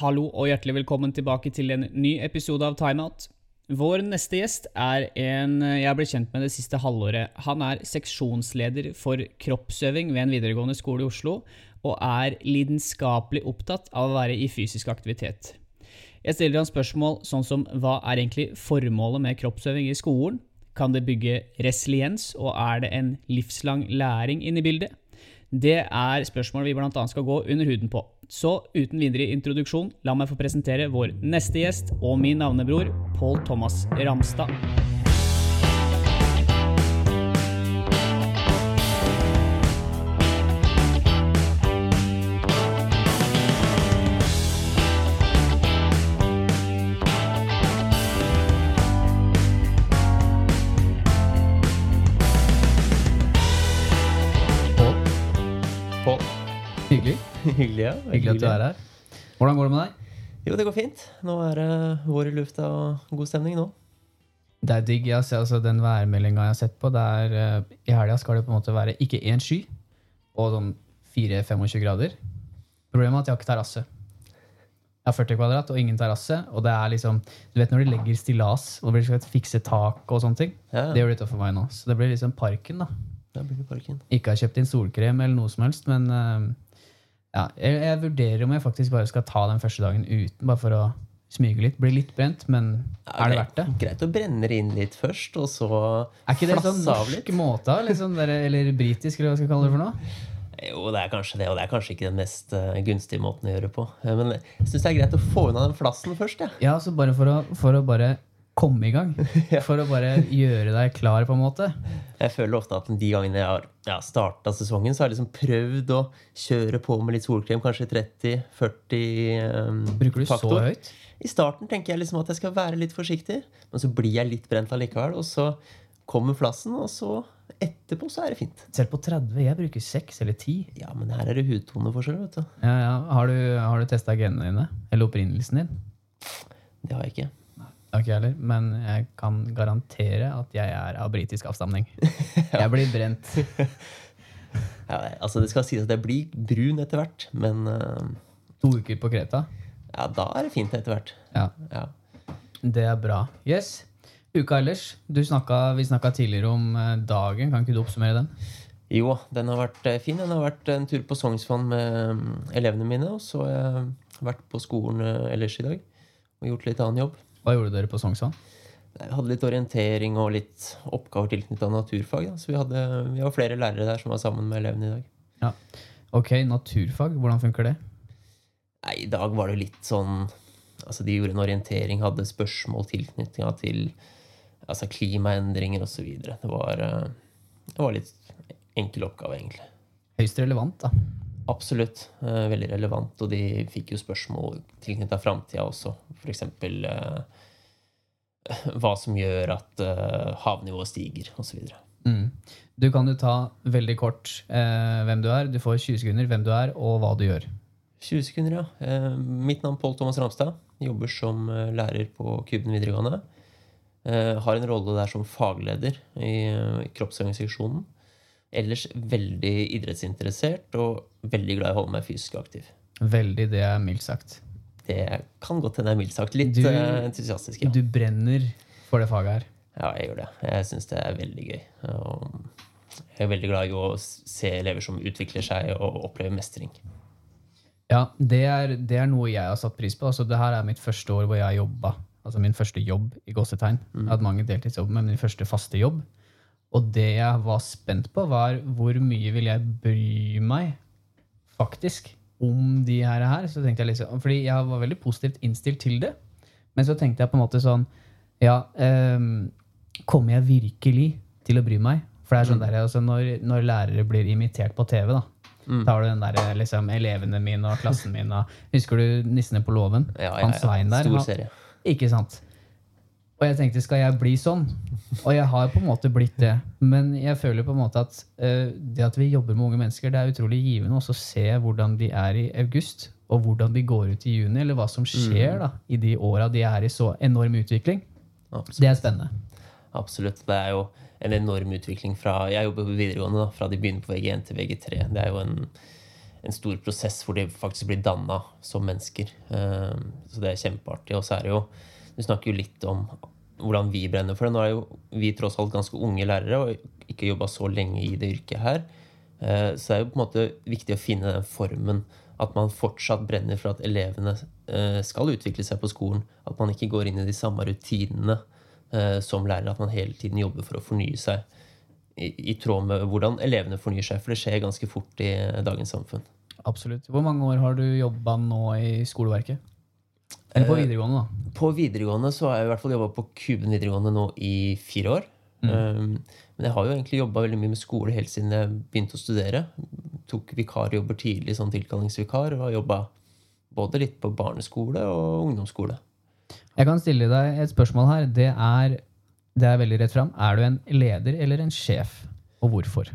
Hallo og hjertelig velkommen tilbake til en ny episode av Timeout. Vår neste gjest er en jeg blitt kjent med det siste halvåret. Han er seksjonsleder for kroppsøving ved en videregående skole i Oslo, og er lidenskapelig opptatt av å være i fysisk aktivitet. Jeg stiller han spørsmål sånn som hva er egentlig formålet med kroppsøving i skolen? Kan det bygge resiliens, og er det en livslang læring inne i bildet? Det er spørsmål vi bl.a. skal gå under huden på. Så uten videre introduksjon, la meg få presentere vår neste gjest og min navnebror, Pål Thomas Ramstad. Hyggelig, ja. Hyggelig at du er her. Hvordan går det med deg? Jo, det går fint. Nå er det vår i lufta og god stemning nå. Det er digg. Jeg ser, altså, den værmeldinga jeg har sett på, det er, uh, i helga skal det på en måte være ikke én sky og sånn 4-25 grader. Problemet er at jeg har ikke terrasse. Jeg har 40 kvadrat og ingen terrasse. Og det er liksom, du vet når de legger stillas og blir skal fikse tak og sånne ting. Ja, Det gjør det for meg nå. Så det blir liksom parken, da. Det blir parken. Ikke har kjøpt inn solkrem eller noe som helst, men eh, ja, jeg, jeg vurderer om jeg faktisk bare skal ta den første dagen uten, bare for å smyge litt. Bli litt brent, men er det verdt det? Greit å brenne det inn litt først, og så Er ikke det sånn norsk måte? Liksom, der, eller britisk, eller hva skal jeg kalle det for noe? Jo, det er kanskje det, og det er kanskje ikke den mest eh, gunstige måten å gjøre på. Eh, Men jeg syns det er greit å få unna den flassen først, Ja, Ja, så bare for å, for å bare komme i gang. For å bare gjøre deg klar, på en måte. Jeg føler ofte at de gangene jeg har ja, starta sesongen, så har jeg liksom prøvd å kjøre på med litt solkrem, kanskje 30-40 um, Bruker du så høyt? I starten tenker jeg liksom at jeg skal være litt forsiktig, men så blir jeg litt brent allikevel. Og så kommer flassen, og så etterpå så er det fint. Selv på 30. Jeg bruker 6 eller 10. Ja, men her er det hudtoneforskjell, vet du. Ja, ja. Har du, har du testa genene dine? Eller opprinnelsen din? Det har jeg ikke. Ikke jeg heller, men jeg kan garantere at jeg er av britisk avstamning. Jeg blir brent. Ja, altså Det skal sies at jeg blir brun etter hvert, men uh, To uker på Kreta. ja, da er det fint etter hvert. Ja, Ja. Det er bra. Yes. Uka ellers. Du snakka, vi snakka tidligere om eh, dagen. Kan ikke du oppsummere den? Jo, den har vært eh, fin. Den har vært en tur på Sognsvann med mm, elevene mine. Og så har jeg vært på skolen ellers i dag og gjort litt annen jobb. Hva gjorde dere på Sognsvann? Jeg hadde litt orientering og litt oppgaver tilknyttet naturfag. Da. Så vi, hadde, vi var flere lærere der som var sammen med elevene i dag. Ja. Ok, naturfag. Hvordan funker det? Nei, I dag var det litt sånn Altså, de gjorde en orientering, hadde spørsmål tilknytninga til altså, klimaendringer osv. Det, var, eh, det var litt enkel oppgave, egentlig. Høyst relevant, da. Absolutt. eh, veldig relevant. Og de fikk jo spørsmål tilknyttet framtida også. F.eks. Eh, hva som gjør at eh, havnivået stiger, osv. Mm. Du kan jo ta veldig kort eh, hvem du er. Du får 20 sekunder hvem du er, og hva du gjør. 20 sekunder, ja. Eh, mitt navn er Pål Thomas Ramstad. Jobber som lærer på Kuben videregående. Eh, har en rolle der som fagleder i kroppsøvingsseksjonen. Ellers veldig idrettsinteressert og veldig glad i å holde meg fysisk aktiv. Veldig, det er mildt sagt. Det kan godt hende jeg er mildt sagt litt Du- eh, entusiastisk. Ja. Du brenner for det faget her. ja, jeg gjør det. Jeg syns det er veldig gøy. Jeg er veldig glad i å se elever som utvikler seg og opplever mestring. Ja, det er, det er noe jeg har satt pris på. Altså, det her er mitt første år hvor jeg jobba. Altså min første jobb i gåsetegn. Jeg har hatt mange deltidsjobber, men min første faste jobb. Og det jeg var spent på, var hvor mye vil jeg bry meg faktisk om de her. her. Så tenkte jeg liksom, fordi jeg var veldig positivt innstilt til det. Men så tenkte jeg på en måte sånn Ja, um, kommer jeg virkelig til å bry meg? For det er sånn der, altså når, når lærere blir imitert på TV, da. Da har du den der, liksom, elevene mine og klassen min. Og, husker du Nissene på låven? Ja, ja, Han ja. Svein der. Stor han- serie. Ikke sant? Og jeg tenkte, skal jeg bli sånn? Og jeg har på en måte blitt det. Men jeg føler på en måte at uh, det at vi jobber med unge mennesker, det er utrolig givende også å se hvordan de er i august, og hvordan de går ut i juni, eller hva som skjer da, i de åra de er i så enorm utvikling. Absolutt. Det er spennende. Absolutt. Det er jo en enorm utvikling fra Jeg jobber på videregående, da, fra de begynner på VG1 til VG3. Det er jo en, en stor prosess hvor de faktisk blir danna som mennesker. Uh, så det er kjempeartig. Og så er det jo Du snakker jo litt om hvordan vi brenner for det. Nå er jo vi tross alt ganske unge lærere og ikke jobba så lenge i det yrket her. Eh, så det er jo på en måte viktig å finne den formen. At man fortsatt brenner for at elevene eh, skal utvikle seg på skolen. At man ikke går inn i de samme rutinene som lærer. At man hele tiden jobber for å fornye seg i, i tråd med hvordan elevene fornyer seg. For det skjer ganske fort i dagens samfunn. Absolutt. Hvor mange år har du jobba nå i skoleverket? Eller på videregående, da? På videregående så har jeg i hvert fall jobba på Kuben videregående nå i fire år. Mm. Um, men jeg har jo egentlig jobba veldig mye med skole helt siden jeg begynte å studere. Tok vikarjobber tidlig, sånn tilkallingsvikar, og har jobba både litt på barneskole og ungdomsskole. Jeg kan stille deg et spørsmål her. Det er, det er veldig rett fram. Er du en leder eller en sjef, og hvorfor?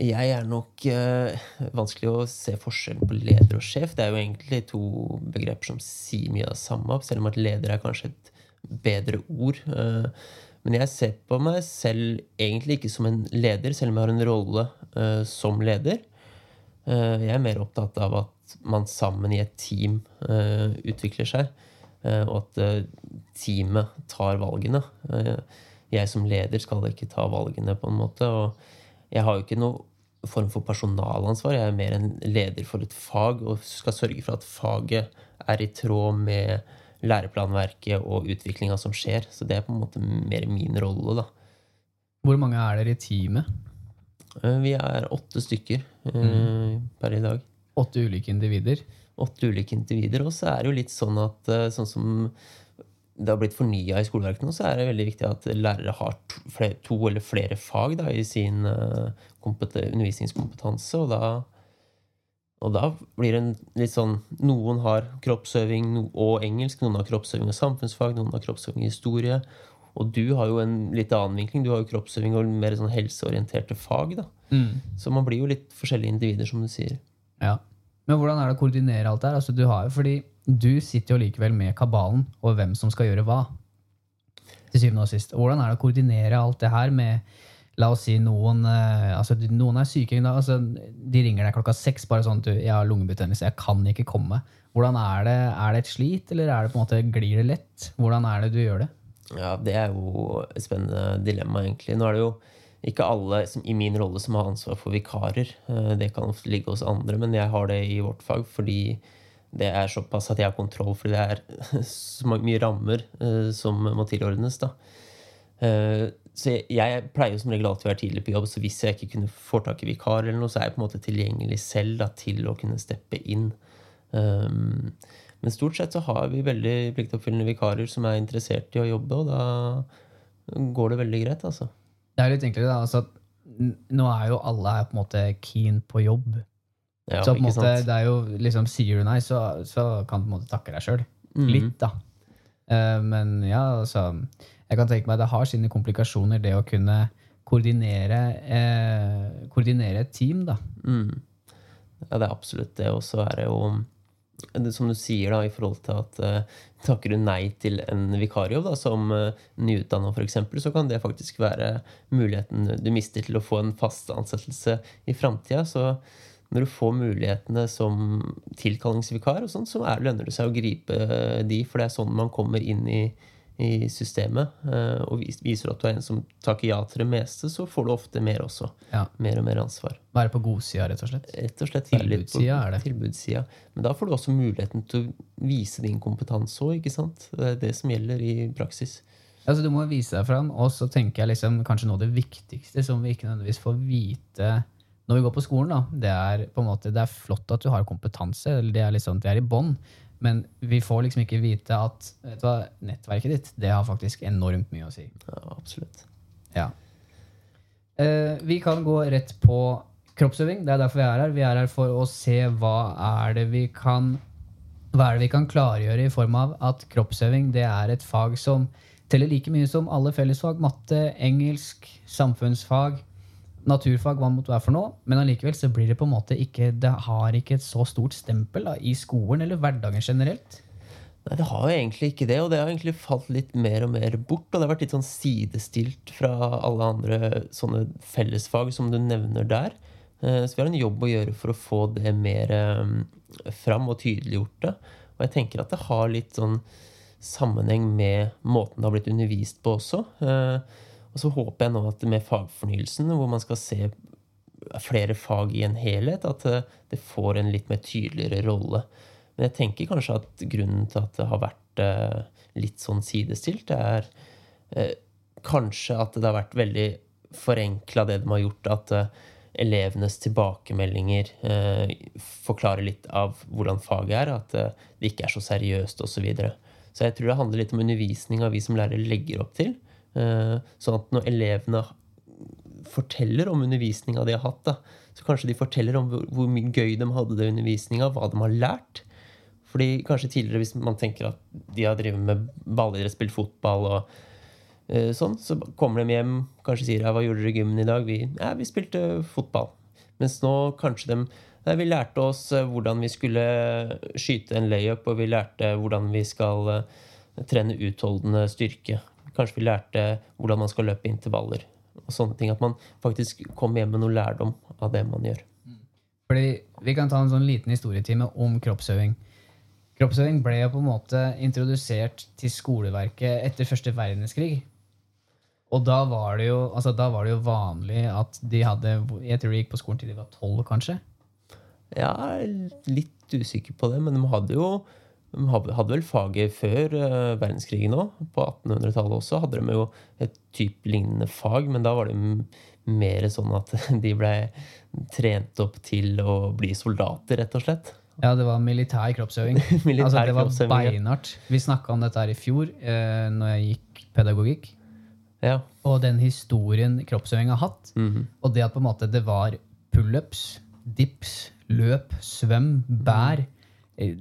Jeg er nok øh, vanskelig å se forskjellen på leder og sjef. Det er jo egentlig to begreper som sier mye av det samme, selv om at leder er kanskje et bedre ord. Uh, men jeg ser på meg selv egentlig ikke som en leder, selv om jeg har en rolle uh, som leder. Uh, jeg er mer opptatt av at man sammen i et team utvikler seg, og at teamet tar valgene. jeg som leder skal ikke ta valgene, på en måte. og jeg har jo ikke noe form for personalansvar. Jeg er mer en leder for et fag og skal sørge for at faget er i tråd med læreplanverket og utviklinga som skjer. Så det er på en måte mer min rolle, da. Hvor mange er dere i teamet? Eh, vi er åtte stykker mm. per i dag. Åtte ulike individer? Åtte ulike individer. Og så er det jo litt sånn at eh, sånn som det har blitt fornya i skoleverket nå, så er det veldig viktig at lærere har to, flere, to eller flere fag da, i sin uh, undervisningskompetanse. Og da, og da, blir det en litt sånn Noen har kroppsøving og engelsk, noen har kroppsøving og samfunnsfag, noen har kroppsøving og historie. Og du har jo en litt annen vinkling. Du har jo kroppsøving og mer sånn helseorienterte fag. da. Mm. Så man blir jo litt forskjellige individer, som du sier. Ja. Men hvordan er det å koordinere alt det her? Altså, du har jo, fordi du sitter jo likevel med kabalen og hvem som skal gjøre hva. Til syvende og sist. Hvordan er det å koordinere alt det her med La oss si noen, eh, altså, noen er syke. Altså, de ringer deg klokka seks bare sånn du, jeg har lungebetennelse, jeg kan ikke komme. Hvordan Er det Er det et slit, eller er det på en måte, glir det lett? Hvordan er det du gjør det? Ja, Det er jo et spennende dilemma, egentlig. Nå er det jo ikke alle som, i min rolle som har ansvar for vikarer. Eh, det kan ofte ligge hos andre, men jeg har det i vårt fag fordi det er såpass at jeg har kontroll, fordi det er så mye rammer uh, som må tilordnes. da. Uh, så jeg, jeg, pleier som regel alltid å være tidlig på jobb, så hvis jeg ikke kunne få tak i vikar, eller noe, så er jeg på en måte tilgjengelig selv da, til å kunne steppe inn. Um, men stort sett så har vi veldig pliktoppfyllende vikarer som er interessert i å jobbe, og da går det veldig greit. altså. Det er litt enklere, da. altså nå er jo alle på en måte keen på jobb. Ja, så på en måte, det er jo liksom, Sier du nei, så, så kan du på en måte takke deg sjøl. Mm. Litt, da. Uh, men ja, altså Jeg kan tenke meg det har sine komplikasjoner, det å kunne koordinere, uh, koordinere et team, da. Mm. Ja, det er absolutt det. Og så er det jo det, som du sier, da, i forhold til at uh, takker du nei til en vikarjobb da, som uh, nyutdanna f.eks., så kan det faktisk være muligheten du mister til å få en fast ansettelse i framtida. Så når du får mulighetene som tilkallingsvikar, og sånn, så er, lønner det seg å gripe de, for det er sånn man kommer inn i, i systemet. Eh, og viser at du er en som takker ja til det meste, så får du ofte mer også. Ja. Mer og mer ansvar. Være på godsida, rett og slett? Rett og slett tilbudssida er det. Tilbudssida. Men da får du også muligheten til å vise din kompetanse òg, ikke sant? Det er det som gjelder i praksis. Altså, du må vise deg fram, og så tenker jeg liksom, kanskje noe av det viktigste som vi ikke nødvendigvis får vite når vi går på skolen, da, det er, på en måte, det er flott at du har kompetanse, eller det er, liksom, det er i bånn, men vi får liksom ikke vite at hva, nettverket ditt det har faktisk enormt mye å si. Ja, absolutt. Ja. Eh, vi kan gå rett på kroppsøving. Det er derfor vi er her. Vi er her for å se hva er det vi kan hva er det vi kan klargjøre i form av at kroppsøving det er et fag som teller like mye som alle fellesfag. Matte, engelsk, samfunnsfag naturfag hva måtte være for noe, men allikevel så blir det på en måte ikke Det har ikke et så stort stempel da, i skolen eller hverdagen generelt. Nei, det har jo egentlig ikke det, og det har egentlig falt litt mer og mer bort. Og det har vært litt sånn sidestilt fra alle andre sånne fellesfag som du nevner der. Eh, Så vi har en jobb å gjøre for å få det mer eh, fram og tydeliggjort det. Og jeg tenker at det har litt sånn sammenheng med måten det har blitt undervist på også. Eh, Og så håper jeg nå at med fagfornyelsen, hvor man skal se flere fag i en helhet, at eh, det får en litt mer tydeligere rolle. Men jeg tenker kanskje at grunnen til at det har vært eh, litt sånn sidestilt, er eh, kanskje at det har vært veldig forenkla det de har gjort, at elevenes tilbakemeldinger eh, forklarer litt av hvordan faget er, at det ikke er så seriøst osv. Så, videre. så jeg tror det handler litt om undervisninga vi som lærere legger opp til. Eh, sånn at når elevene forteller om undervisninga de har hatt, da, så kanskje de forteller om hvor, mye gøy de hadde det i undervisninga, hva de har lært. Fordi kanskje tidligere, hvis man tenker at de har drevet med ballidrett, spilt fotball og eh, sånn, så kommer de hjem kanskje sier ja, 'Hva gjorde dere i gymmen i dag?' Vi, ja, vi spilte fotball. Mens nå kanskje de ja, vi lærte oss eh, hvordan vi skulle skyte en layup, og vi lærte hvordan vi skal eh, trene utholdende styrke. Kanskje vi lærte hvordan man skal løpe intervaller. Og sånne ting. At man faktisk kommer hjem med noe lærdom av det man gjør. Fordi Vi kan ta en sånn liten historietime om kroppsøving. Kroppsøving ble jo på en måte introdusert til skoleverket etter første verdenskrig. Og da var det jo, altså da var det jo vanlig at de hadde Jeg tror de gikk på skolen til de var tolv, kanskje. Ja, jeg er litt usikker på det, men de hadde jo de hadde vel faget før eh, verdenskrigen òg. På 1800-tallet også hadde de jo et typ lignende fag, men da var det mer sånn at de ble trent opp til å bli soldater, rett og slett. Ja, det var militær kroppsøving. Militær altså, det var beinhardt. Vi snakka om dette her i fjor, eh, når jeg gikk pedagogikk. Ja. Og den historien kroppsøving har hatt. Mhm. Og det at på en måte det var pullups, dips, løp, svøm, bær. eh,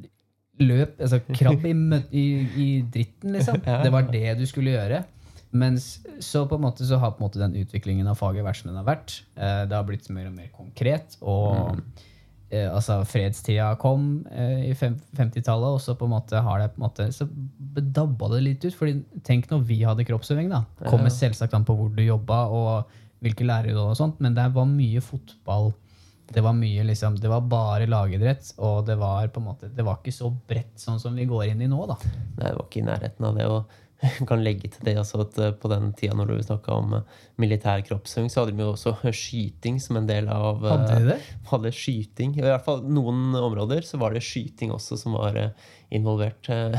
Løp, altså krabb i, i, i dritten, liksom. Det var det du skulle gjøre. Mens så på en måte så har på en måte den utviklingen av faget vært som den har vært. Eh, Det har blitt mer og mer konkret. Og eh, altså fredstida kom eh, i 50-tallet, og så på en måte har det på en måte Så dabba det litt ut. fordi tenk når vi hadde kroppsøving, da. Kommer selvsagt an på hvor du jobba og hvilke lærere du hadde og sånt, men det var mye fotball. Det var mye liksom, det var bare lagidrett, og det var på en måte, det var ikke så bredt sånn som vi går inn i nå. da. Nei, det var ikke i nærheten av det. Og jeg kan legge til det altså, at eh, på den tida når du snakka om eh, militær kroppsøving, så hadde de jo også skyting som en del av eh, Hadde de det? Hadde skyting. I hvert fall noen områder så var det skyting også som var eh, involvert uh,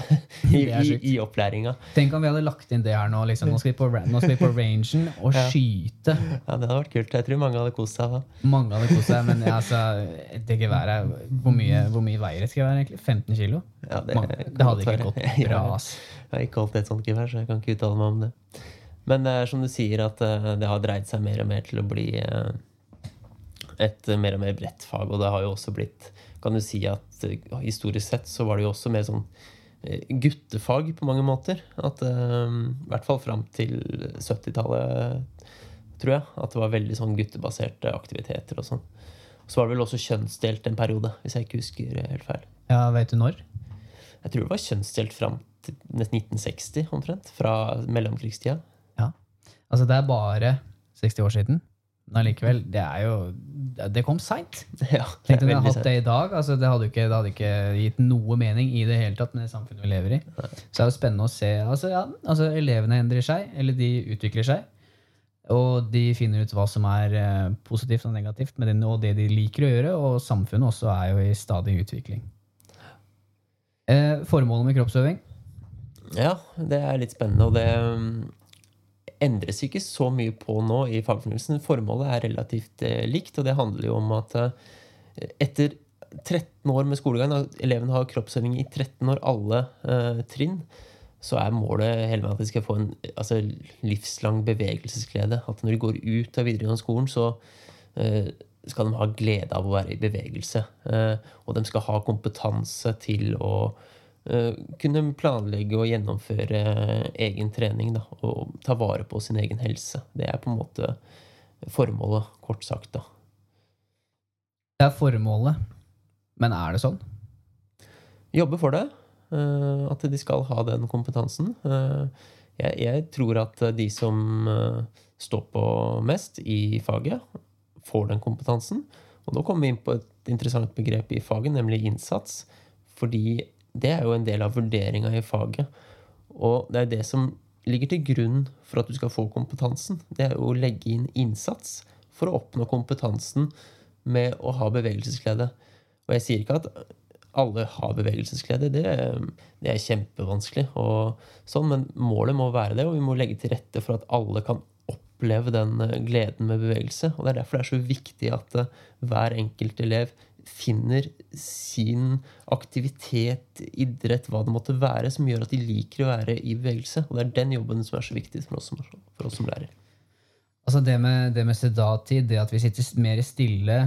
i, i, i opplæringa. Tenk om vi hadde lagt inn det her nå. liksom, Nå skal vi på, nå skal vi på rangen og skyte. Ja, det hadde vært kult. Jeg tror mange hadde kost seg da. Mange hadde kost seg, men ja, altså, det geværet Hvor mye, hvor mye veier et gevær, egentlig? 15 kilo? Ja, det, Man- det hadde ikke gått bra. ass. Jeg har ikke holdt et sånt gevær, så jeg kan ikke uttale meg om det. Men det er som du sier, at eh, det har dreid seg mer og mer til å bli eh, et eh, mer og mer bredt fag. Og det har jo også blitt Kan du si at eh, historisk sett så var det jo også mer sånn eh, guttefag på mange måter. At eh, I hvert fall fram til 70-tallet, tror jeg. At det var veldig sånn guttebaserte aktiviteter og sånn. Så var det vel også kjønnsdelt en periode, hvis jeg ikke husker helt feil. Ja, vet du når? Jeg tror det var kjønnsdelt fram til 1960 omtrent. Fra mellomkrigstida. Ja. Altså, det er bare 60 år siden. Men allikevel, det er jo Det kom seint. Ja, Tenk om vi hadde hatt det i dag. Altså, det, hadde ikke, det hadde ikke gitt noe mening i det hele tatt med det samfunnet vi lever i. Så det er jo spennende å se. Altså, ja, altså, elevene endrer seg, eller de utvikler seg. Og de finner ut hva som er eh, positivt og negativt med det, og det de liker å gjøre. Og samfunnet også er jo i stadig utvikling. Eh, formålet med kroppsøving? Ja, det er litt spennende, og det um, endres ikke så mye på nå i fagfornyelsen. Formålet er relativt eh, likt, og det handler jo om at eh, etter 13 år med skolegang, da elevene har kroppsøving i 13 år, alle eh, trinn, så er målet hele veien at de skal få en altså, livslang bevegelsesglede. At når de går ut av videregående skolen, så eh, skal de ha glede av å være i bevegelse. Eh, og de skal ha kompetanse til å kunne planlegge og gjennomføre egen trening da, og ta vare på sin egen helse. Det er på en måte formålet, kort sagt. da. Det er formålet. Men er det sånn? Jobbe for det. eh, at de skal ha den kompetansen. Eh, jeg, jeg tror at de som eh, står på mest i faget, får den kompetansen. Og nå kommer vi inn på et interessant begrep i faget, nemlig innsats. Fordi det er jo en del av vurderinga i faget. Og det er det som ligger til grunn for at du skal få kompetansen. Det er jo å legge inn innsats for å oppnå kompetansen med å ha bevegelsesglede. Og jeg sier ikke at alle har bevegelsesglede. Det, det er kjempevanskelig, og sånn, men målet må være det, og vi må legge til rette for at alle kan oppleve den gleden med bevegelse. Og Det er derfor det er så viktig at eh, hver enkelt elev finner sin aktivitet, idrett, hva det måtte være, som gjør at de liker å være i bevegelse. Og det er den jobben som er så viktig for oss som, for oss som lærer. Altså det med, det med sedattid, det at vi sitter mer stille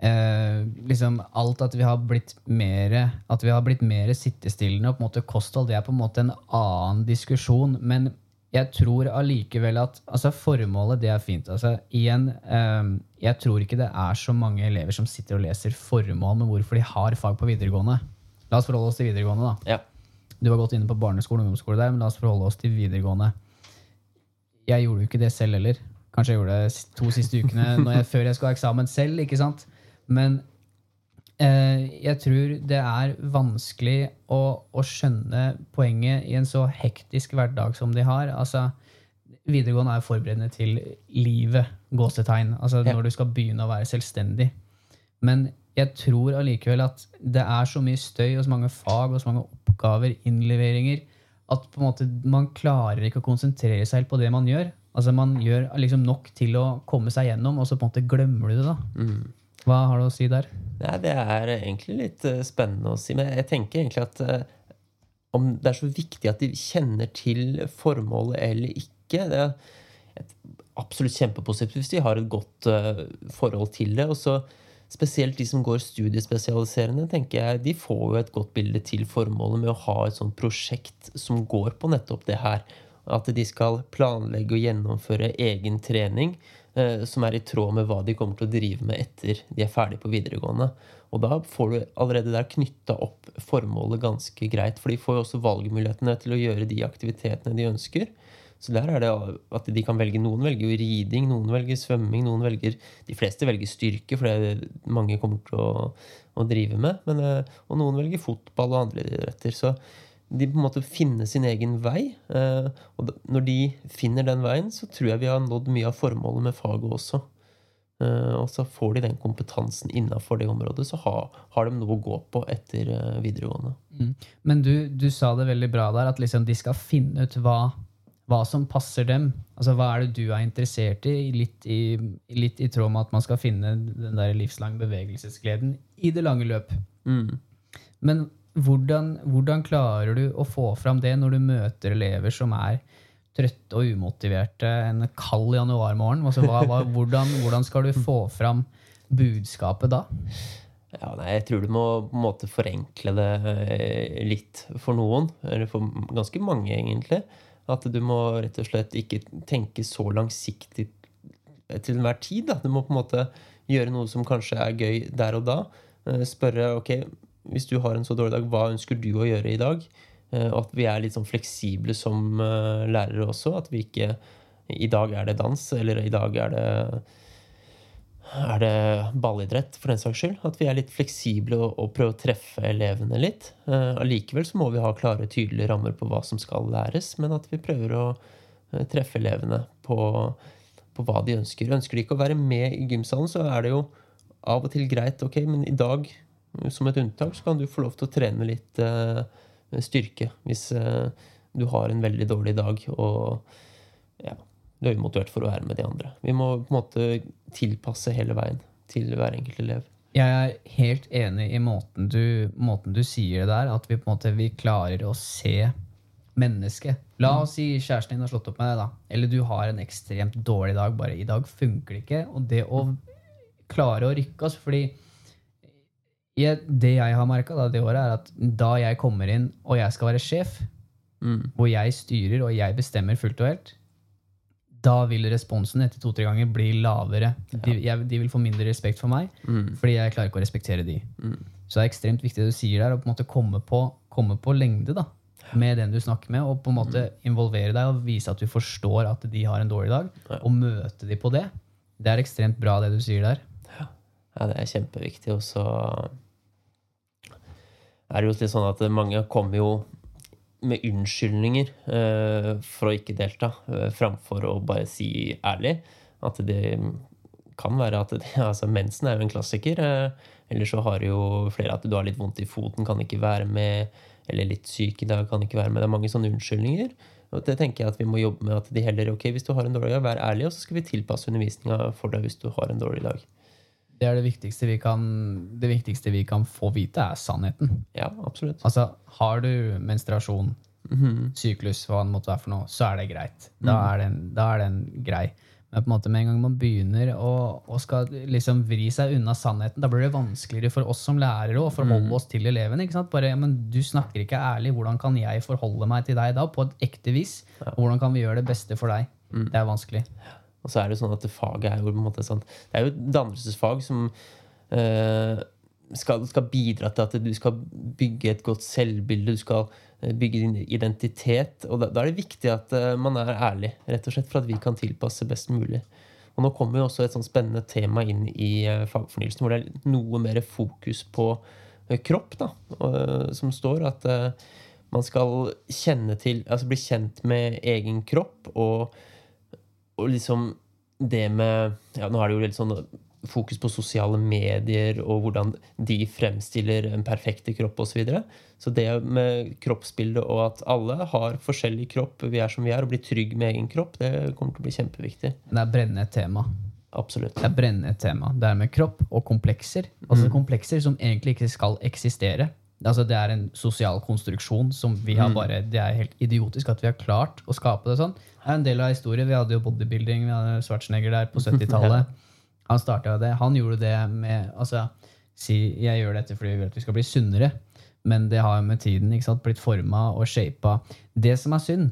eh, liksom Alt at vi har blitt mer At vi har blitt mer sittestillende og på en måte kosthold, det er på en måte en annen diskusjon. Men jeg tror allikevel at altså Formålet, det er fint. altså igjen, eh, Jeg tror ikke det er så mange elever som sitter og leser formål med hvorfor de har fag på videregående. La oss forholde oss til videregående, da. Ja. Du har gått inne på barneskole og ungdomsskole der, men la oss forholde oss til videregående. Jeg gjorde jo ikke det selv heller. Kanskje jeg gjorde det to siste ukene jeg, før jeg skulle ha eksamen selv. ikke sant? Men eh, jeg tror det er vanskelig å, å, skjønne poenget i en så hektisk hverdag som de har. Altså, videregående er forberedende til livet, gåsetegn. Altså ja. når du skal begynne å være selvstendig. Men jeg tror allikevel at det er så mye støy og så mange fag og så mange oppgaver, innleveringer, at på en måte man klarer ikke å konsentrere seg helt på det man gjør. Altså Man gjør liksom nok til å komme seg gjennom, og så på en måte glemmer du det. da. Mm. Hva har du å si der? Ja, det er egentlig litt uh, spennende å si. Men jeg tenker egentlig at uh, om det er så viktig at de kjenner til formålet eller ikke det er absolutt kjempepositivt hvis de har et godt uh, forhold til det. og så Spesielt de som går studiespesialiserende, tenker jeg, de får jo et godt bilde til formålet med å ha et sånt prosjekt som går på nettopp det her. At de skal planlegge og gjennomføre egen trening Eh, som er i tråd med hva de kommer til å drive med etter de er ferdig på videregående. Og da får du allerede der knytta opp formålet ganske greit. For de får jo også valgmulighetene til å gjøre de aktivitetene de ønsker. Så der er det at de kan velge Noen velger jo riding, noen velger svømming, noen velger De fleste velger styrke, for det er det mange kommer til å, å drive med. Men, eh, og noen velger fotball og andre idretter. Så de på en måte finner sin egen vei. Eh, og når de finner den veien, så tror jeg vi har nådd mye av formålet med faget også. Eh, og så får de den kompetansen innafor det området, så har, har, de noe å gå på etter videregående. Mm. Men du, du, sa det veldig bra der, at liksom de skal finne ut hva, hva, som passer dem. Altså Hva er det du er interessert i litt, i? litt, i, tråd med at man skal finne den der livslange bevegelsesgleden i det lange løp. Mm. Men hvordan, hvordan, klarer du å få fram det når du møter elever som er trøtte og umotiverte en kald januarmorgen? Altså, hva, hva, hvordan, hvordan, skal du få fram budskapet da? Ja, nei, jeg tror du må på en måte forenkle det eh, litt for noen. Eller for ganske mange, egentlig. At du må rett og slett ikke tenke så langsiktig til enhver tid. Da. Du må på en måte gjøre noe som kanskje er gøy der og da. Eh, spørre ok, hvis du har en så dårlig dag, hva ønsker du å gjøre i dag? Eh, og at vi er litt sånn fleksible som eh, lærere også. At vi ikke I dag er det dans, eller i dag er det er det ballidrett, for den saks skyld. At vi er litt fleksible og, og prøver å treffe elevene litt. Uh, allikevel så må vi ha klare, tydelige rammer på hva som skal læres, men at vi prøver å uh, treffe elevene på, på, hva de ønsker. Ønsker de ikke å være med i gymsalen, så er det jo av og til greit. Ok, men i dag som et unntak så kan du få lov til å trene litt uh, styrke hvis uh, du har en veldig dårlig dag og ja, er umotivert for å være med de andre. Vi må på en måte tilpasse hele veien til hver enkelt elev. Jeg er helt enig i måten du, måten du sier det der, at vi på en måte vi klarer å se mennesket. La oss si kjæresten din har slått opp med deg, da. Eller du har en ekstremt dårlig dag. Bare i dag funker det ikke. Og det å klare å rykke oss fordi det jeg har merka det året, er at da jeg kommer inn og jeg skal være sjef, mm. hvor jeg styrer og jeg bestemmer fullt og helt, da vil responsen etter to-tre ganger bli lavere. De, jeg, de, vil få mindre respekt for meg, mm. fordi jeg klarer ikke å respektere de. Mm. Så det er ekstremt viktig det du sier der, å på en måte komme på, komme på lengde da, med den du snakker med, og på en måte mm. involvere deg og vise at du forstår at de har en dårlig dag, ja. og møte de på det. Det er ekstremt bra, det du sier der. Ja, det er kjempeviktig. Og så er det jo litt sånn at mange kommer jo med unnskyldninger eh, for å ikke delta, eh, framfor å bare si ærlig at det kan være at det, altså Mensen er jo en klassiker. Eh, eller så har jo flere at du har litt vondt i foten, kan ikke være med. Eller litt syk i dag, kan ikke være med. Det er mange sånne unnskyldninger. Og det tenker jeg at vi må jobbe med at de heller ok, hvis du har en dårlig dag, vær ærlig, og så skal vi tilpasse undervisninga for deg hvis du har en dårlig dag. Det er det viktigste vi kan, det viktigste vi kan få vite, er sannheten. Ja, absolutt. Altså, har du menstruasjon, Mhm. syklus, hva det måtte være for noe, så er det greit. Da er den, da er den grei. Men på en måte med en gang man begynner å, å skal liksom vri seg unna sannheten, da blir det vanskeligere for oss som lærere å forholde oss til eleven. ikke sant? Bare, ja, men Du snakker ikke ærlig. Hvordan kan jeg forholde meg til deg da? På et ekte vis. Ja. hvordan kan vi gjøre det beste for deg? Det er vanskelig. Og så er det sånn at faget er jo på en måte sånn Det er jo et dannelsesfag som eh, skal, skal bidra til at du skal bygge et godt selvbilde, du skal eh, bygge din identitet. Og da, da er det viktig at eh, man er ærlig, rett og slett for at vi kan tilpasse best mulig. Og nå kommer jo også et sånn spennende tema inn i fagfornyelsen, hvor det er noe mer fokus på kropp, da, som står at man skal kjenne til, altså bli kjent med egen kropp og og liksom det med ja, Nå er det jo litt sånn fokus på sosiale medier og hvordan de fremstiller en perfekte kropp osv. Så, videre. så det med kroppsbildet og at alle har forskjellig kropp, vi er som vi er, og blir trygg med egen kropp, det kommer til å bli kjempeviktig. Det er brennende tema. Absolutt. Det er brennende tema. Det er med kropp og komplekser. Altså komplekser som egentlig ikke skal eksistere. Altså Det er en sosial konstruksjon som vi har bare Det er helt idiotisk at vi har klart å skape det sånn. Det er en del av historien. Vi hadde jo bodybuilding, vi hadde Schwarzenegger der på 70-tallet. Han starta det. Han gjorde det med altså, si, Jeg gjør dette fordi vi vil at vi skal bli sunnere, men det har jo med tiden sant, blitt forma og shapa. Det som er synd,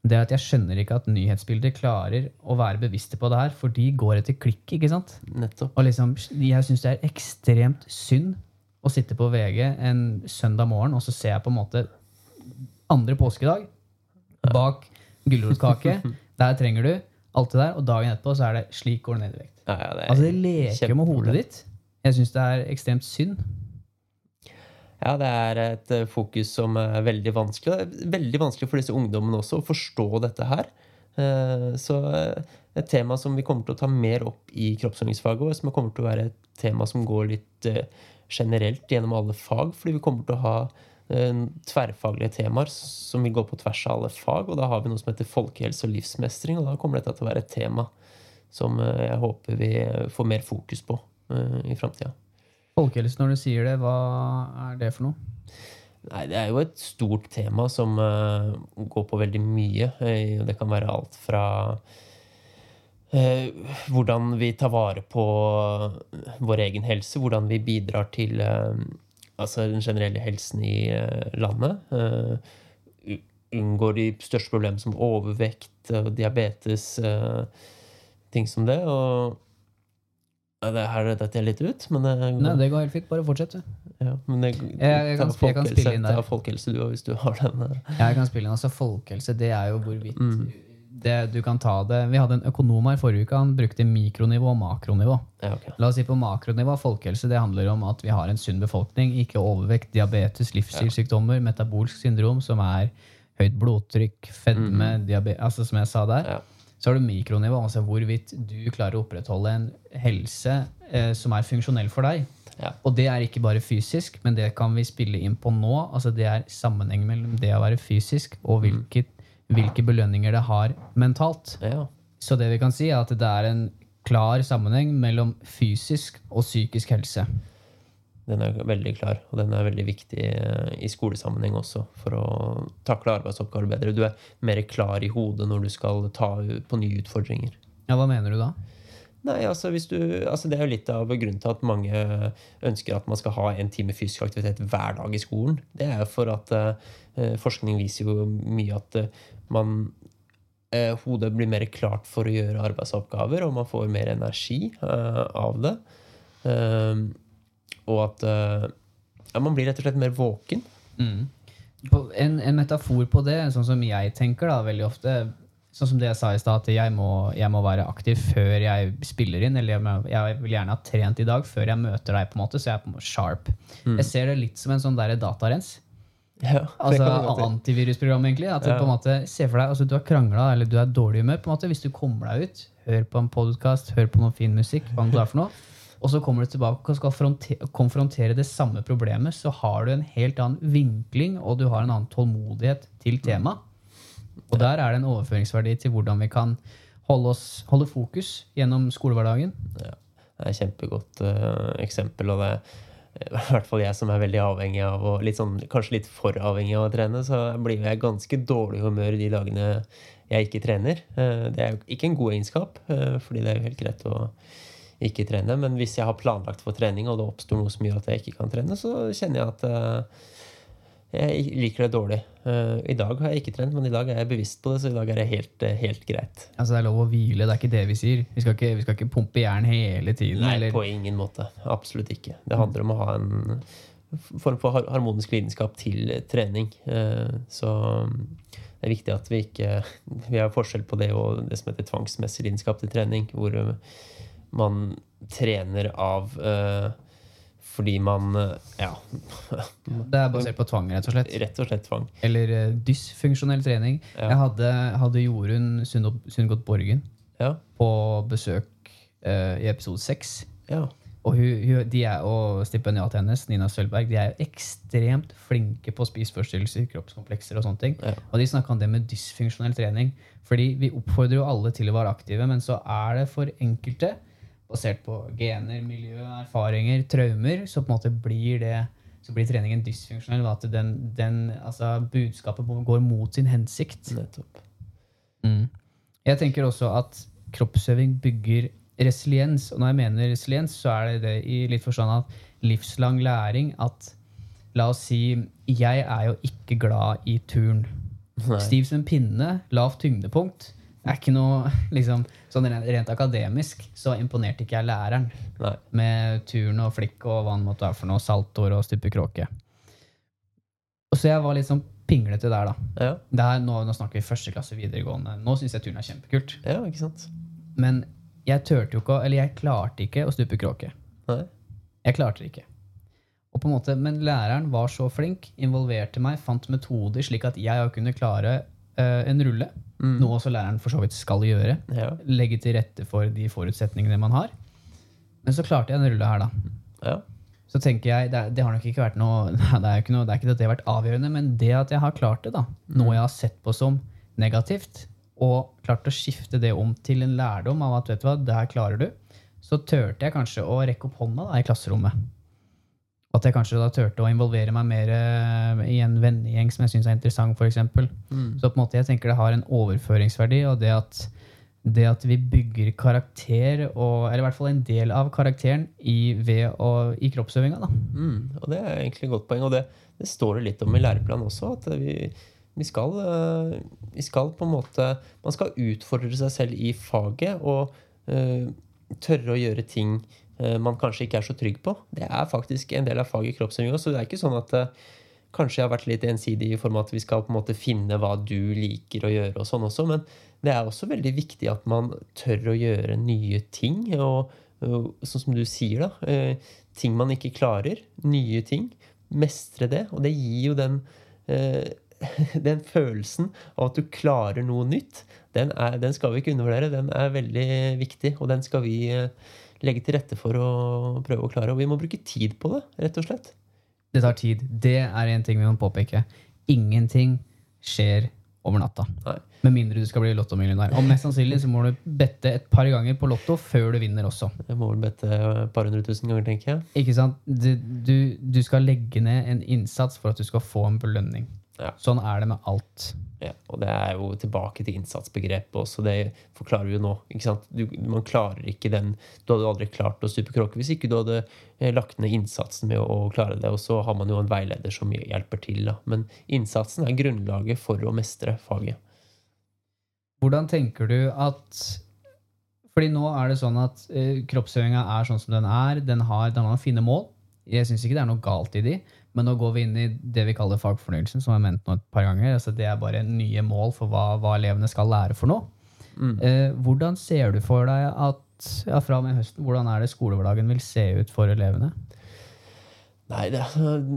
det er at jeg skjønner ikke at nyhetsbilder klarer å være bevisste på det her, for de går etter klikk. ikke sant? Nettopp. Og liksom, jeg syns det er ekstremt synd å sitte på VG en søndag morgen, og så ser jeg på en måte andre påskedag bak gulrotkake. Der trenger du alt det der, og dagen etterpå så er det 'slik går du ned i vekt'. Ja, ja, det Altså Det leker med hodet ditt. Jeg syns det er ekstremt synd. Ja, det er et eh, fokus som er veldig vanskelig. Veldig vanskelig for disse ungdommene også å forstå dette her. Eh, Så eh, et tema som vi kommer til å ta mer opp i kroppsøvingsfaget, og som kommer til å være et tema som går litt generelt gjennom alle fag, fordi vi kommer til å ha eh, tverrfaglige temaer som vil gå på tvers av alle fag, og da har vi noe som heter folkehelse og livsmestring, og da kommer dette til å være et tema som eh, jeg håper vi får mer fokus på eh, i framtida. Folkehelse, når du sier det, hva er det for noe? Nei, det er jo et stort tema som eh, går på veldig mye. Eh, det kan være alt fra eh, hvordan vi tar vare på vår egen helse, hvordan vi bidrar til eh, altså den generelle helsen i eh, landet. eh, unngår de største problemene som overvekt og diabetes, eh, ting som det. Og ja, det her detter jeg litt ut, men, det Nei, det går helt fint. Bare fortsett, du. ja, men det, jeg kan- jeg kan spille inn der. ta folkehelse du, hvis du har den. eh. Jeg kan spille inn. Altså, folkehelse, det er jo hvorvidt Mm. Det, Du kan ta det Vi hadde en økonom her forrige uke. Han brukte mikronivå og makronivå. Ja, okay. La oss si på makronivå folkehelse det handler om at vi har en sunn befolkning. Ikke overvekt, diabetes, livsstilssykdommer, metabolsk syndrom, som er høyt blodtrykk, fedme, diabetes altså Som jeg sa der. Mm. Ja. Så har du mikronivå, altså hvorvidt du klarer å opprettholde en helse eh, som er funksjonell for deg. Ja. Og det er ikke bare fysisk, men det kan vi spille inn på nå. Altså Det er sammenheng mellom det å være fysisk og hvilke, hvilke belønninger det har mentalt. Ja. Så det vi kan si, er at det er en klar sammenheng mellom fysisk og psykisk helse. Den er veldig klar, og den er veldig viktig eh, i skolesammenheng også for å takle arbeidsoppgaver bedre. Du er mer klar i hodet når du skal ta på nye utfordringer. Ja, Hva mener du da? Nei, altså, du, altså Det er jo litt av grunnen til at mange ønsker at man skal ha en time fysisk aktivitet hver dag i skolen. Det er jo for at eh, forskning viser jo mye at eh, man eh, Hodet blir mer klart for å gjøre arbeidsoppgaver, og man får mer energi eh, av det. Eh, og at eh, ja, man blir rett og slett mer våken. Mm. En, en metafor på det, sånn som jeg tenker da veldig ofte sånn som det jeg sa i stad, at jeg må, jeg må være aktiv før jeg spiller inn. Eller jeg, må, jeg vil gjerne ha trent i dag før jeg møter deg, på en måte, så jeg er på sharp. Jeg ser det litt som en sånn der datarens. Ja, Altså antivirusprogram, egentlig. At du Ja. på en måte Se for deg, altså Du har krangla eller du er dårlig i humør. på en måte, Hvis du kommer deg ut, hør på en podkast, hør på noe fin musikk, hva det er for noe, og så kommer du tilbake og skal konfrontere det samme problemet, så har du en helt annen vinkling, og du har en annen tålmodighet til temaet. Og der er det en overføringsverdi til hvordan vi kan holde, oss, holde fokus gjennom skolehverdagen. Det er et kjempegodt uh, eksempel. Og det er i hvert fall jeg som er veldig avhengig av og litt sånn, kanskje litt for avhengig av å trene, så blir jeg ganske dårlig humør de dagene jeg ikke trener. Eh, Det er jo ikke en god egenskap, eh, fordi det er jo helt greit å ikke trene. Men hvis jeg har planlagt for trening, og det oppstår noe som gjør at jeg ikke kan trene, så kjenner jeg at eh, jeg liker det dårlig. Eh, I dag har jeg ikke trent, men i dag er jeg bevisst på det, så i dag er det helt, eh, helt greit. Altså Det er lov å hvile, det er ikke det vi sier. Vi skal ikke, vi skal ikke pumpe jern hele tiden. Nei, eller, på ingen måte. Absolutt ikke. Det handler om å ha en form for harmonisk lidenskap til trening. Eh, Så det er viktig at vi ikke Vi har forskjell på det og det som heter tvangsmessig lidenskap til trening, hvor man trener av fordi man eh, Ja, Det er basert på tvang, rett og slett. rett og slett tvang. Eller eh, dysfunksjonell trening. Ja. Jeg hadde, hadde Jorunn Sundgodt Borgen Ja. på besøk uh, i episode seks. ja. Og, hun, er, og stipendiatet hennes, Nina Sølberg, de er ekstremt flinke på spiseforstyrrelser, kroppskomplekser og sånne ting. Ja. Og de snakka om det med dysfunksjonell trening. Fordi vi oppfordrer jo alle til å være aktive, men så er det for enkelte, basert på gener, miljø, erfaringer, traumer, så på en måte blir det så blir treningen dysfunksjonell. At den, den, altså, budskapet går mot sin hensikt. Mm. Jeg tenker også at kroppsøving bygger resiliens. Og når jeg mener resiliens, så er det det i litt forstand at livslang læring at La oss si jeg er jo ikke glad i turn. Stiv som en pinne, lavt tyngdepunkt. Er ikke noe liksom, sånn rent, rent akademisk så imponerte ikke jeg læreren Nei. med turn og flikk og hva det måtte være for noe, saltår og stupekråke. Og så jeg var litt sånn pinglete der, da. Ja. Der, nå, nå snakker vi første klasse videregående. Nå syns jeg turn er kjempekult. ja, ikke sant? Men jeg turte jo ikke, eller jeg klarte ikke å stupe kråke. Nei. Jeg klarte det ikke. Og på en måte, Men læreren var så flink, involverte meg, fant metoder slik at jeg kunne klare uh, en rulle. Noe også læreren for så vidt skal gjøre. Ja. Legge til rette for de forutsetningene man har. Men så klarte jeg en rulle her, da. ja. Så tenker jeg, det, det har nok ikke vært noe Det er ikke, noe, det er ikke at det har vært avgjørende, men det at jeg har klart det, da, noe jeg har sett på som negativt, og klart å skifte det om til en lærdom av at vet du hva, det her klarer du, så turte jeg kanskje å rekke opp hånda da, i klasserommet. At jeg kanskje da turte å involvere meg mer eh, i en vennegjeng som jeg syns er interessant, f.eks. Så på en måte jeg tenker det har en overføringsverdi, og det at, det at vi bygger karakter, og, eller i hvert fall en del av karakteren, i, ved og, i kroppsøvinga. da. Mm, og det er egentlig et godt poeng, og det, det står det litt om i læreplanen også. At vi, vi, skal, eh, vi skal på en måte Man skal utfordre seg selv i faget og uh, tørre å gjøre ting man kanskje ikke er så trygg på. Det er faktisk en del av faget kroppsøving også. Så det er ikke sånn at kanskje jeg har vært litt ensidig i form av at vi skal på en måte finne hva du liker å gjøre, og sånn også, men det er også veldig viktig at man tør å gjøre nye ting. og sånn som du sier, da. Eh, ting man ikke klarer. Nye ting. Mestre det. Og det gir jo den eh, den følelsen av at du klarer noe nytt, den, er, den skal vi ikke undervurdere. Den er veldig viktig, og den skal vi eh, legge til rette for å prøve å klare. Og vi må bruke tid på det, rett og slett. Det tar tid. Det er en ting vi må påpeke. Ingenting skjer over natta. Nei. Med mindre du skal bli lottomillionær. Og mest sannsynlig så må du bette et par ganger på Lotto før du vinner også. Jeg må vel bette et par hundre tusen ganger, tenker jeg. Ikke sant? Du, du, du skal legge ned en innsats for at du skal få en belønning. Ja. Sånn er det med alt. Ja, og det er jo tilbake til innsatsbegrepet også. Det forklarer vi jo nå. Du, man klarer ikke den Du hadde aldri klart å stupe kråke hvis ikke du hadde eh, lagt ned innsatsen med å, å klare det. Og så har man jo en veileder som hjelper til. Da. Men innsatsen er grunnlaget for å mestre faget. Hvordan tenker du at Fordi nå er det sånn at eh, kroppsøvinga er sånn som den er. Den har, den har fine mål. Jeg syns ikke det er noe galt i de, men nå går vi inn i det vi kaller fagfornyelsen, som jeg har ment nå et par ganger. Altså det er bare nye mål for hva, hva elevene skal lære for noe. Eh, hvordan ser du for deg at ja, fra og med høsten, hvordan er det skolehverdagen vil se ut for elevene? Nei, det,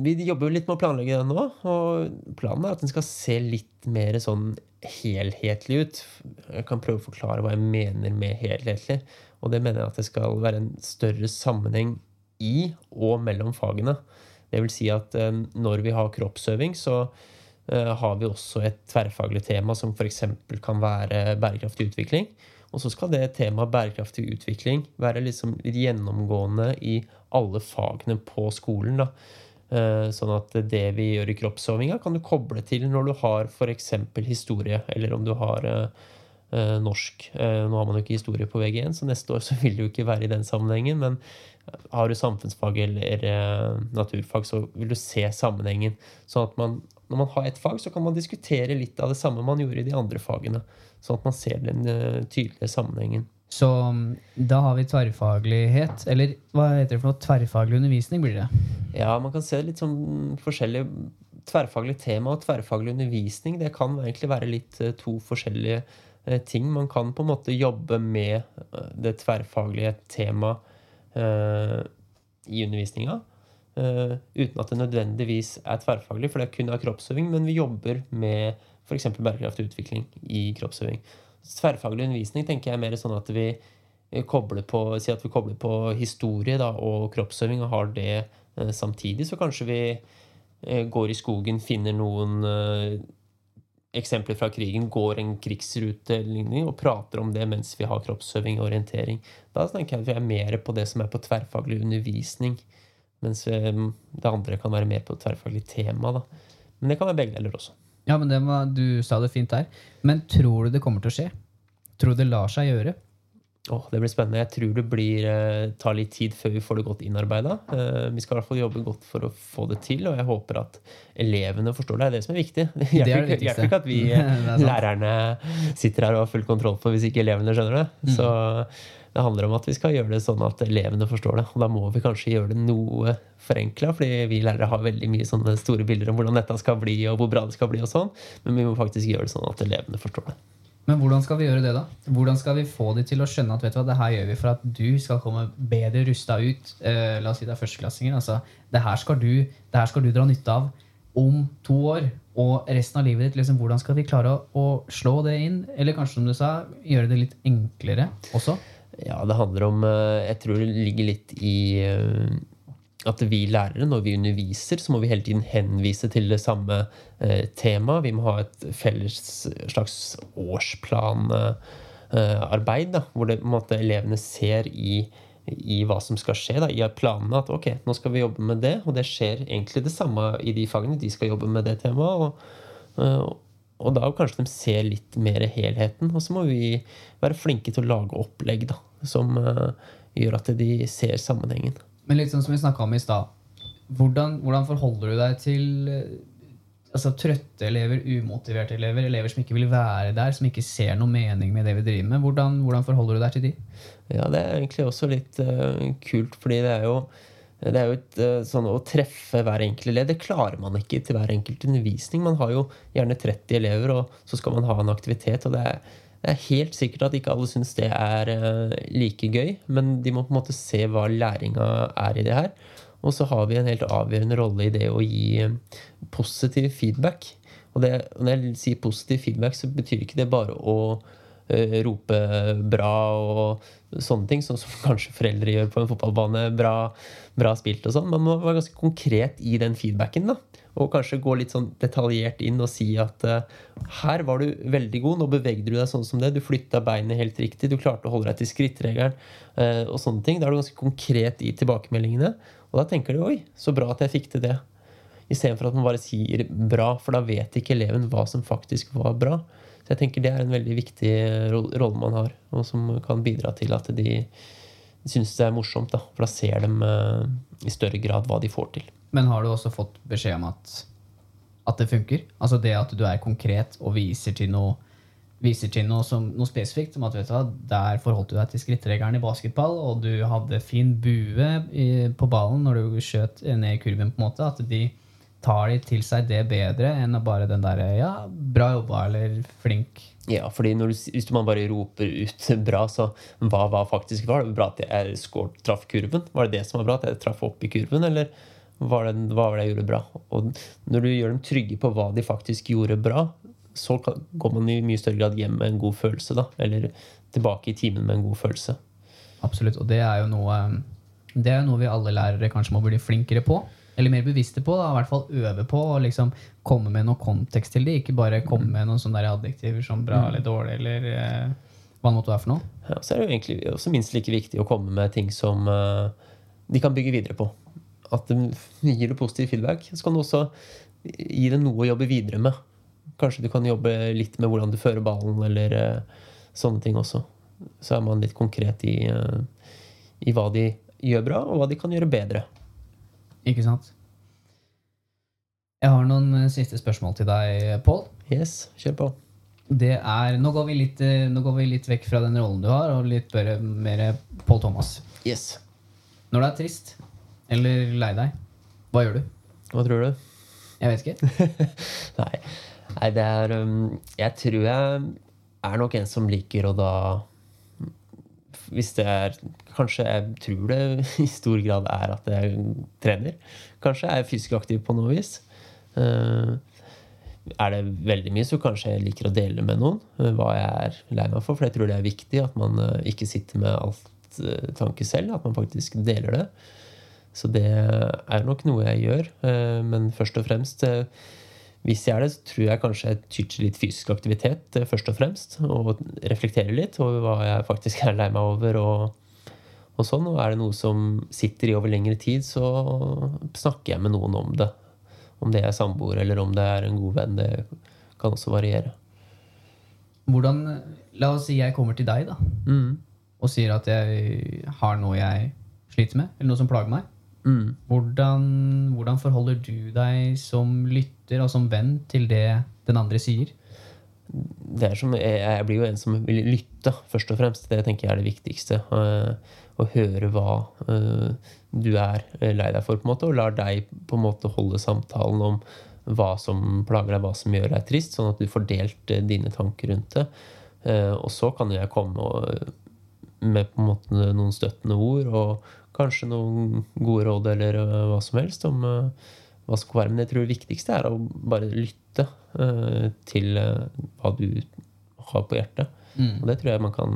Vi jobber jo litt med å planlegge det nå. Og planen er at den skal se litt mer sånn helhetlig ut. Jeg kan prøve å forklare hva jeg mener med helhetlig. Og det mener jeg at det skal være en større sammenheng i og mellom fagene. Det vil si at eh, når vi har kroppsøving, så eh, har vi også et tverrfaglig tema som f.eks. kan være bærekraftig utvikling. Og så skal det temaet bærekraftig utvikling være liksom gjennomgående i alle fagene på skolen. da. Eh, Sånn at det vi gjør i kroppsøvinga, kan du koble til når du har f.eks. historie, eller om du har norsk. Nå har man jo ikke historie på VG1, så neste år så vil det jo ikke være i den sammenhengen. Men har du samfunnsfag eller eh, naturfag, så vil du se sammenhengen. Sånn at man, når man har ett fag, så kan man diskutere litt av det samme man gjorde i de andre fagene. Sånn at man ser den eh, tydelige sammenhengen. Så mm, da har vi tverrfaglighet, eller hva heter det for noe? Tverrfaglig undervisning blir det. Ja, man kan se litt sånn forskjellig tverrfaglig tema og tverrfaglig undervisning. Det kan egentlig være litt eh, to forskjellige ting. Man kan på en måte jobbe med det tverrfaglige temaet i undervisninga. eh, uten at det nødvendigvis er tverrfaglig, for det er kun av kroppsøving. Men vi jobber med f.eks. bærekraftig utvikling i kroppsøving. Tverrfaglig undervisning tenker jeg er mer sånn at vi eh, kobler på, si at vi kobler på historie da, og kroppsøving og har det eh, samtidig. Så kanskje vi eh, går i skogen, finner noen eh, eksempler fra krigen, går en krigsrute og prater om det mens vi har kroppsøving og orientering. Da tenker jeg at vi er mer på det som er på tverrfaglig undervisning. Mens eh, det andre kan være mer på tverrfaglig tema. Da. Men det kan være begge deler også. Ja, men var, Du sa det fint der. Men tror du det kommer til å skje? Tror du det lar seg gjøre? Åh, det blir spennende. Jeg tror det blir, eh, tar litt tid før vi får det godt innarbeida. Eh, vi skal i hvert fall jobbe godt for å få det til, og jeg håper at elevene forstår det. Det er det som er viktig. Er det ikke- at vi er lærerne sitter her og har full kontroll på hvis ikke elevene skjønner det. Mm. Så det handler om at vi skal gjøre det sånn at elevene forstår det. Og da må vi kanskje gjøre det noe forenkla, fordi vi lærere har veldig mye sånne store bilder om hvordan dette skal bli, og hvor bra det skal bli og sånn. Men vi må faktisk gjøre det sånn at elevene forstår det. Men hvordan skal vi gjøre det, da? Hvordan skal vi få de til å skjønne at vet du hva, det her gjør vi for at du skal komme bedre rusta ut? Eh, la oss si det er førsteklassinger. Altså, det, her skal du, det her skal du dra nytte av om to år og resten av livet ditt. Liksom, hvordan skal vi klare å, å slå det inn? Eller kanskje, som du sa, gjøre det litt enklere også? Ja, det handler om eh, Jeg tror det ligger litt i eh, at vi lærere, når vi underviser, så må vi hele tiden henvise til det samme eh, temaet. Vi må ha et felles slags årsplanarbeid, eh, hvor det, måte, elevene ser i, i hva som skal skje, da, i planene. At ok, nå skal vi jobbe med det, og det skjer egentlig det samme i de fagene. De skal jobbe med det temaet. og, eh, og da kanskje de ser litt mer helheten. Og så må vi være flinke til å lage opplegg da, som uh, gjør at de ser sammenhengen. Men litt sånn som vi snakka om i stad. Hvordan, hvordan forholder du deg til eh, altså, trøtte elever, umotiverte elever, elever som ikke vil være der, som ikke ser noe mening med det vi driver med? Hvordan, hvordan forholder du deg til de? Ja, det er egentlig også litt uh, kult, fordi det er jo det er jo et, eh, sånn Å treffe hver enkelt elev det klarer man ikke til hver enkelt undervisning. Man har jo gjerne 30 elever, og så skal man ha en aktivitet. og det er, det er helt sikkert at ikke alle syns det er eh, like gøy, men de må på en måte se hva læringa er i det her. Og så har vi en helt avgjørende rolle i det å gi eh, positiv feedback. Og det, når jeg sier positiv feedback, så betyr ikke det bare å eh, rope bra og sånne ting, sånn som kanskje foreldre gjør på en fotballbane. Bra, bra spilt og sånn. Man må være ganske konkret i den feedbacken. da. Og kanskje gå litt sånn detaljert inn og si at uh, her var du veldig god, nå bevegde du deg sånn som det, du flytta beinet helt riktig, du klarte å holde deg til skrittregelen uh, og sånne ting. Da er du ganske konkret i tilbakemeldingene. Og da tenker du oi, så bra at jeg fikk til det. Istedenfor at man bare sier bra, for da vet ikke eleven hva som faktisk var bra. Så jeg tenker det er en veldig viktig rolle man har, og som kan bidra til at de syns det er morsomt. da, For da ser de uh, i større grad hva de får til. Men har du også fått beskjed om at, at det funker? Altså det at du er konkret og viser til noe viser til noe, som, noe spesifikt, som at vet du hva, der forholdt du deg til skrittregelen i basketball, og du hadde fin bue i, på ballen når du skjøt ned i kurven, på en måte, at de tar de til seg det bedre enn bare den derre ja, bra jobba eller flink. Ja, fordi du, hvis man bare roper ut bra, så hva var faktisk Var det bra at jeg skår, traff kurven? Var det det som var bra? At jeg traff opp i kurven? Eller var det, hva var det jeg gjorde bra? Og når du gjør dem trygge på hva de faktisk gjorde bra, så går man i mye større grad hjem med en god følelse. da, Eller tilbake i timen med en god følelse. Absolutt. Og det er jo noe, det er noe vi alle lærere kanskje må bli flinkere på. Eller mer bevisste på. da, I hvert fall øve på å liksom komme med noe kontekst til det. Ikke bare komme med noen sånne adjektiver som bra eller dårlig eller eh, hva det måtte være for noe. Ja, så er det jo egentlig også minst like viktig å komme med ting som uh, de kan bygge videre på. At det gir det positiv feedback. Så kan du også gi det noe å jobbe videre med. Kanskje du kan jobbe litt med hvordan du fører ballen, eller uh, sånne ting også. Så er man litt konkret i, uh, i hva de gjør bra, og hva de kan gjøre bedre. Ikke sant? Jeg har noen uh, siste spørsmål til deg, Pål. Yes, kjør på. Det er, nå går, litt, nå, går vi litt, vekk fra den rollen du har, og litt mer Pål Thomas. Yes. Når det er trist eller lei deg, hva gjør du? Hva tror du? Jeg vet ikke. Nei. Nei, det er um, Jeg tror jeg er nok en som liker å da Hvis det er Kanskje jeg tror det i stor grad er at jeg trener. Kanskje jeg er fysisk aktiv på noe vis. Uh, er det veldig mye, så kanskje jeg liker å dele med noen uh, hva jeg er lei meg for. For jeg tror det er viktig at man uh, ikke sitter med alt tanke selv. At man faktisk deler det. Så det er nok noe jeg gjør. Men først og fremst hvis jeg er det, så tror jeg kanskje jeg tyr til litt fysisk aktivitet eh, først og fremst. Og reflekterer litt over hva jeg faktisk er lei meg over. Og, og sånn, og er det noe som sitter i over lengre tid, så snakker jeg med noen om det. Om det er samboer eller om det er en god venn. Det kan også variere. Hvordan, La oss si jeg kommer til deg da, mm. og sier at jeg har noe jeg sliter med, eller noe som plager meg. Mm. Hvordan, hvordan, forholder du deg som lytter og som venn til det den andre sier? Det er som, jeg, jeg blir jo en som vil lytte, først og fremst. Det tenker jeg er det viktigste. Uh, å høre hva uh, du er lei deg for, på en måte, og lar deg på en måte holde samtalen om hva som plager deg, hva som gjør deg trist, sånn at du får delt dine tanker rundt det. og så kan jeg komme med på en måte noen støttende ord og kanskje noen gode råd eller uh, hva som helst om uh, hva som kan være. Men jeg tror det viktigste er å bare lytte uh, til hva du har på hjertet. Mm. Og det tror jeg man kan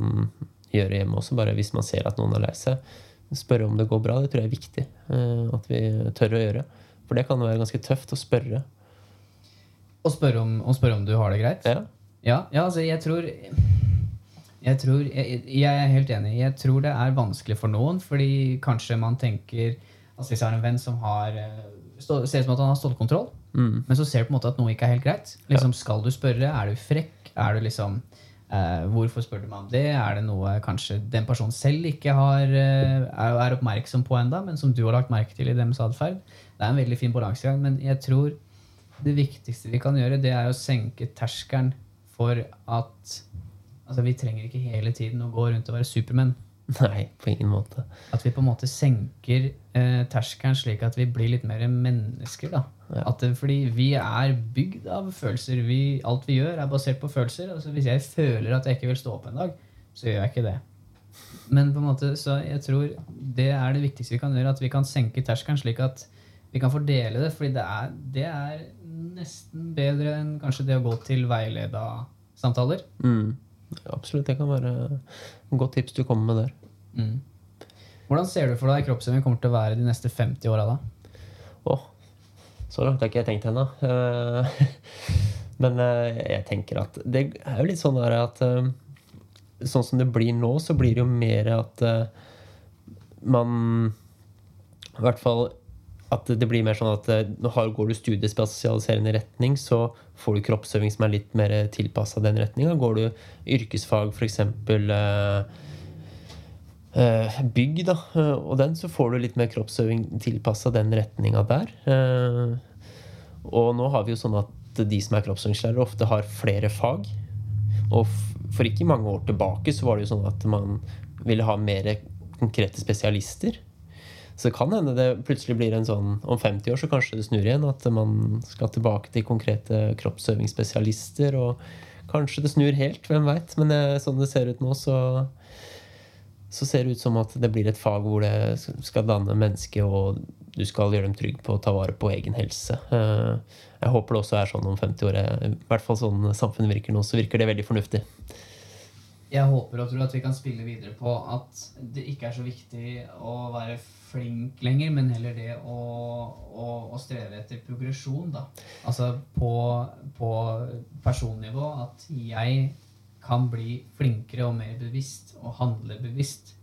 gjøre hjemme også, bare hvis man ser at noen er lei seg. Spørre om det går bra. Det tror jeg er viktig at vi tør å gjøre. For det kan være ganske tøft å spørre. Å spørre om, å spørre om du har det greit? Ja. Ja, ja altså jeg tror jeg, tror, jeg, jeg, er helt enig. Jeg tror det er vanskelig for noen, fordi kanskje man tenker altså Hvis jeg har en venn som har eh, stå, ser ut som at han har stålkontroll, mm. men så ser du på en måte at noe ikke er helt greit. Liksom, Skal du spørre? Er du frekk? Er du liksom eh, Hvorfor spør du meg om det? Er det noe kanskje den personen selv ikke har, eh, er, er, oppmerksom på enda, men som du har lagt merke til i deres atferd? Det er en veldig fin balansegang, men jeg tror det viktigste vi kan gjøre, det er å senke terskelen for at Altså, Vi trenger ikke hele tiden å gå rundt og være supermenn. Nei, på ingen måte. At vi på en måte senker eh, terskelen slik at vi blir litt mer mennesker. da. Ja. At, fordi vi er bygd av følelser. Vi, alt vi gjør, er basert på følelser. Altså, hvis jeg føler at jeg ikke vil stå opp en dag, så gjør jeg ikke det. Men på en måte, så jeg tror det er det viktigste vi kan gjøre. At vi kan senke terskelen slik at vi kan fordele det. fordi det er, det er nesten bedre enn kanskje det å gå til veileda samtaler. Mm. Absolutt. Det kan være et godt tips du kommer med der. Mm. Hvordan ser du for deg kroppsøving kommer til å være de neste 50 åra, da? Åh, så langt har ikke jeg tenkt ennå. Eh, men eh, jeg tenker at det er jo litt sånn der at eh, Sånn som det blir nå, så blir det jo mer at man I hvert fall at det blir mer sånn at nå går du studiespesialiserende retning, så får du kroppsøving som er litt mer tilpassa den retninga. Går du yrkesfag, f.eks. Eh, eh, bygg, da, eh, og den, så får du litt mer kroppsøving tilpassa den retninga der. Eh, og nå har vi jo sånn at de som er kroppsøvingslærere, ofte har flere fag. Og for ikke mange år tilbake så var det jo sånn at man ville ha mer konkrete spesialister. Så det kan hende det plutselig blir en sånn Om 50 år så kanskje det snur igjen. At man skal tilbake til konkrete kroppsøvingsspesialister. Og kanskje det snur helt, hvem veit. Men det, sånn det ser ut nå, så så ser det ut som at det blir et fag hvor det skal danne mennesket, og du skal gjøre dem trygge på å ta vare på egen helse. Jeg håper det også er sånn om 50 år. I hvert fall sånn samfunnet virker nå, så virker det veldig fornuftig. Jeg håper og tror at vi kan spille videre på at det ikke er så viktig å være flink lenger, men heller det å, å, å streve etter progresjon. da. Altså på, på personnivå at jeg kan bli flinkere og mer bevisst og handle bevisst.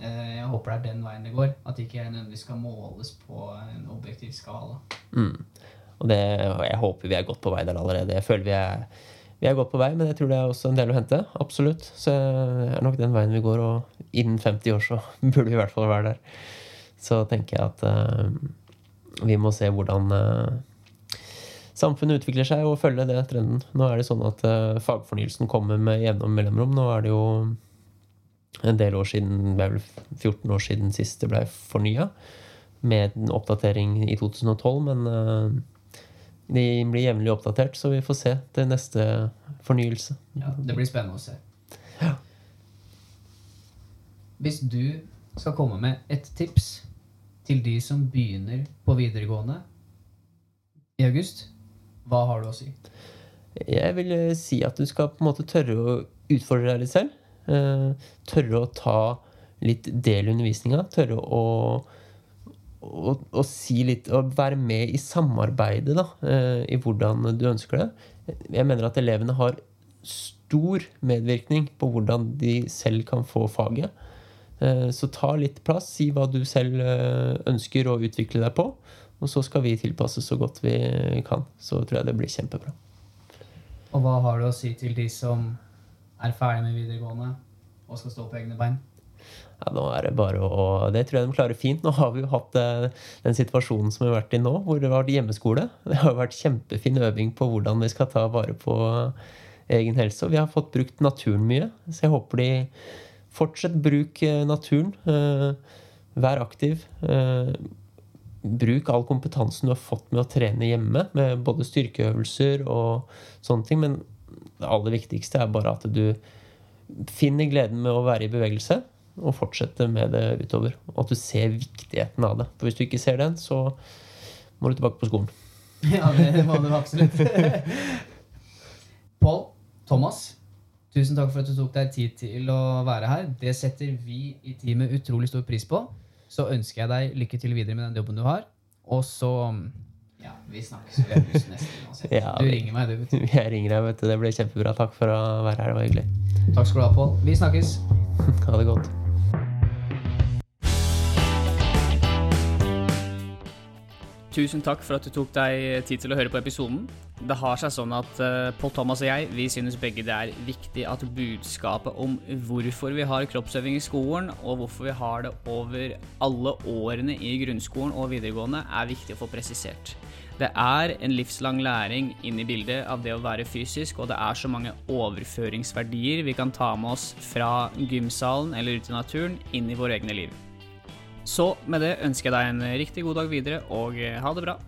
Eh, jeg håper det er den veien det går. At ikke jeg nødvendigvis skal måles på en objektiv skala. Mm. Og det, jeg håper vi er godt på vei der allerede. Jeg føler vi er vi er godt på vei, men jeg tror det er også en del å hente. Absolutt. Så det er nok den veien vi går, og innen 50 år så burde vi i hvert fall være der. Så tenker jeg at uh, vi må se hvordan uh, samfunnet utvikler seg, og følge det trenden. Nå er det sånn at uh, fagfornyelsen kommer med jevne mellomrom. Nå er det jo en del år siden, det er vel 14 år siden sist det ble fornya, med en oppdatering i 2012, men de blir jevnlig oppdatert, så vi får se til neste fornyelse. Ja, Det blir spennende å se. Ja. Hvis du skal komme med et tips til de som begynner på videregående i august, hva har du å si? Jeg vil eh, si at du skal på en måte tørre å utfordre deg litt selv. Eh, tørre å ta litt del i undervisninga. Tørre å å, å, si litt Å være med i samarbeidet da, eh, i hvordan du ønsker det. Jeg mener at elevene har stor medvirkning på hvordan de selv kan få faget. Eh, så ta litt plass, si hva du selv eh, ønsker å utvikle deg på. Og så skal vi tilpasse så godt vi kan. Så tror jeg det blir kjempebra. Og hva har du å si til de som er ferdig med videregående og skal stå på egne bein? ja, nå er det bare å Det tror jeg de klarer fint. Nå har vi jo hatt eh, den situasjonen som vi har vært i nå, hvor det vært hjemmeskole. Det har vært kjempefin øving på hvordan vi skal ta vare på egen helse. Og vi har fått brukt naturen mye. Så jeg håper de fortsetter bruk eh, naturen. Eh, vær aktiv. Bruk all kompetansen du har fått med å trene hjemme, med både styrkeøvelser og sånne ting. Men det aller viktigste er bare at du finner gleden med å være i bevegelse og fortsette med det utover. Og at du ser viktigheten av det. For hvis du ikke ser den, så må du tilbake på skolen. Ja, det må du absolutt. Pål, Thomas, tusen takk for at du tok deg tid til å være her. Det setter vi i teamet utrolig stor pris på. Så ønsker jeg deg lykke til videre med den jobben du har. Og så ja, vi snakkes neste gang. Du ringer meg, du. vet du. Jeg ringer deg, vet du. Det ble kjempebra. Takk for å være her. Det var hyggelig. Takk skal du ha, Pål. Vi snakkes. ha det godt. Tusen takk for at du tok deg tid til å høre på episoden. Det har seg sånn at uh, Paul Thomas og jeg vi synes begge det er viktig at budskapet om hvorfor vi har kroppsøving i skolen, og hvorfor vi har det over alle årene i grunnskolen og videregående, er viktig å få presisert. Det er en livslang læring inn i bildet av det å være fysisk, og det er så mange overføringsverdier vi kan ta med oss fra gymsalen eller ut i naturen inn i våre egne liv. Så med det ønsker jeg deg en riktig god dag videre, og ha det bra.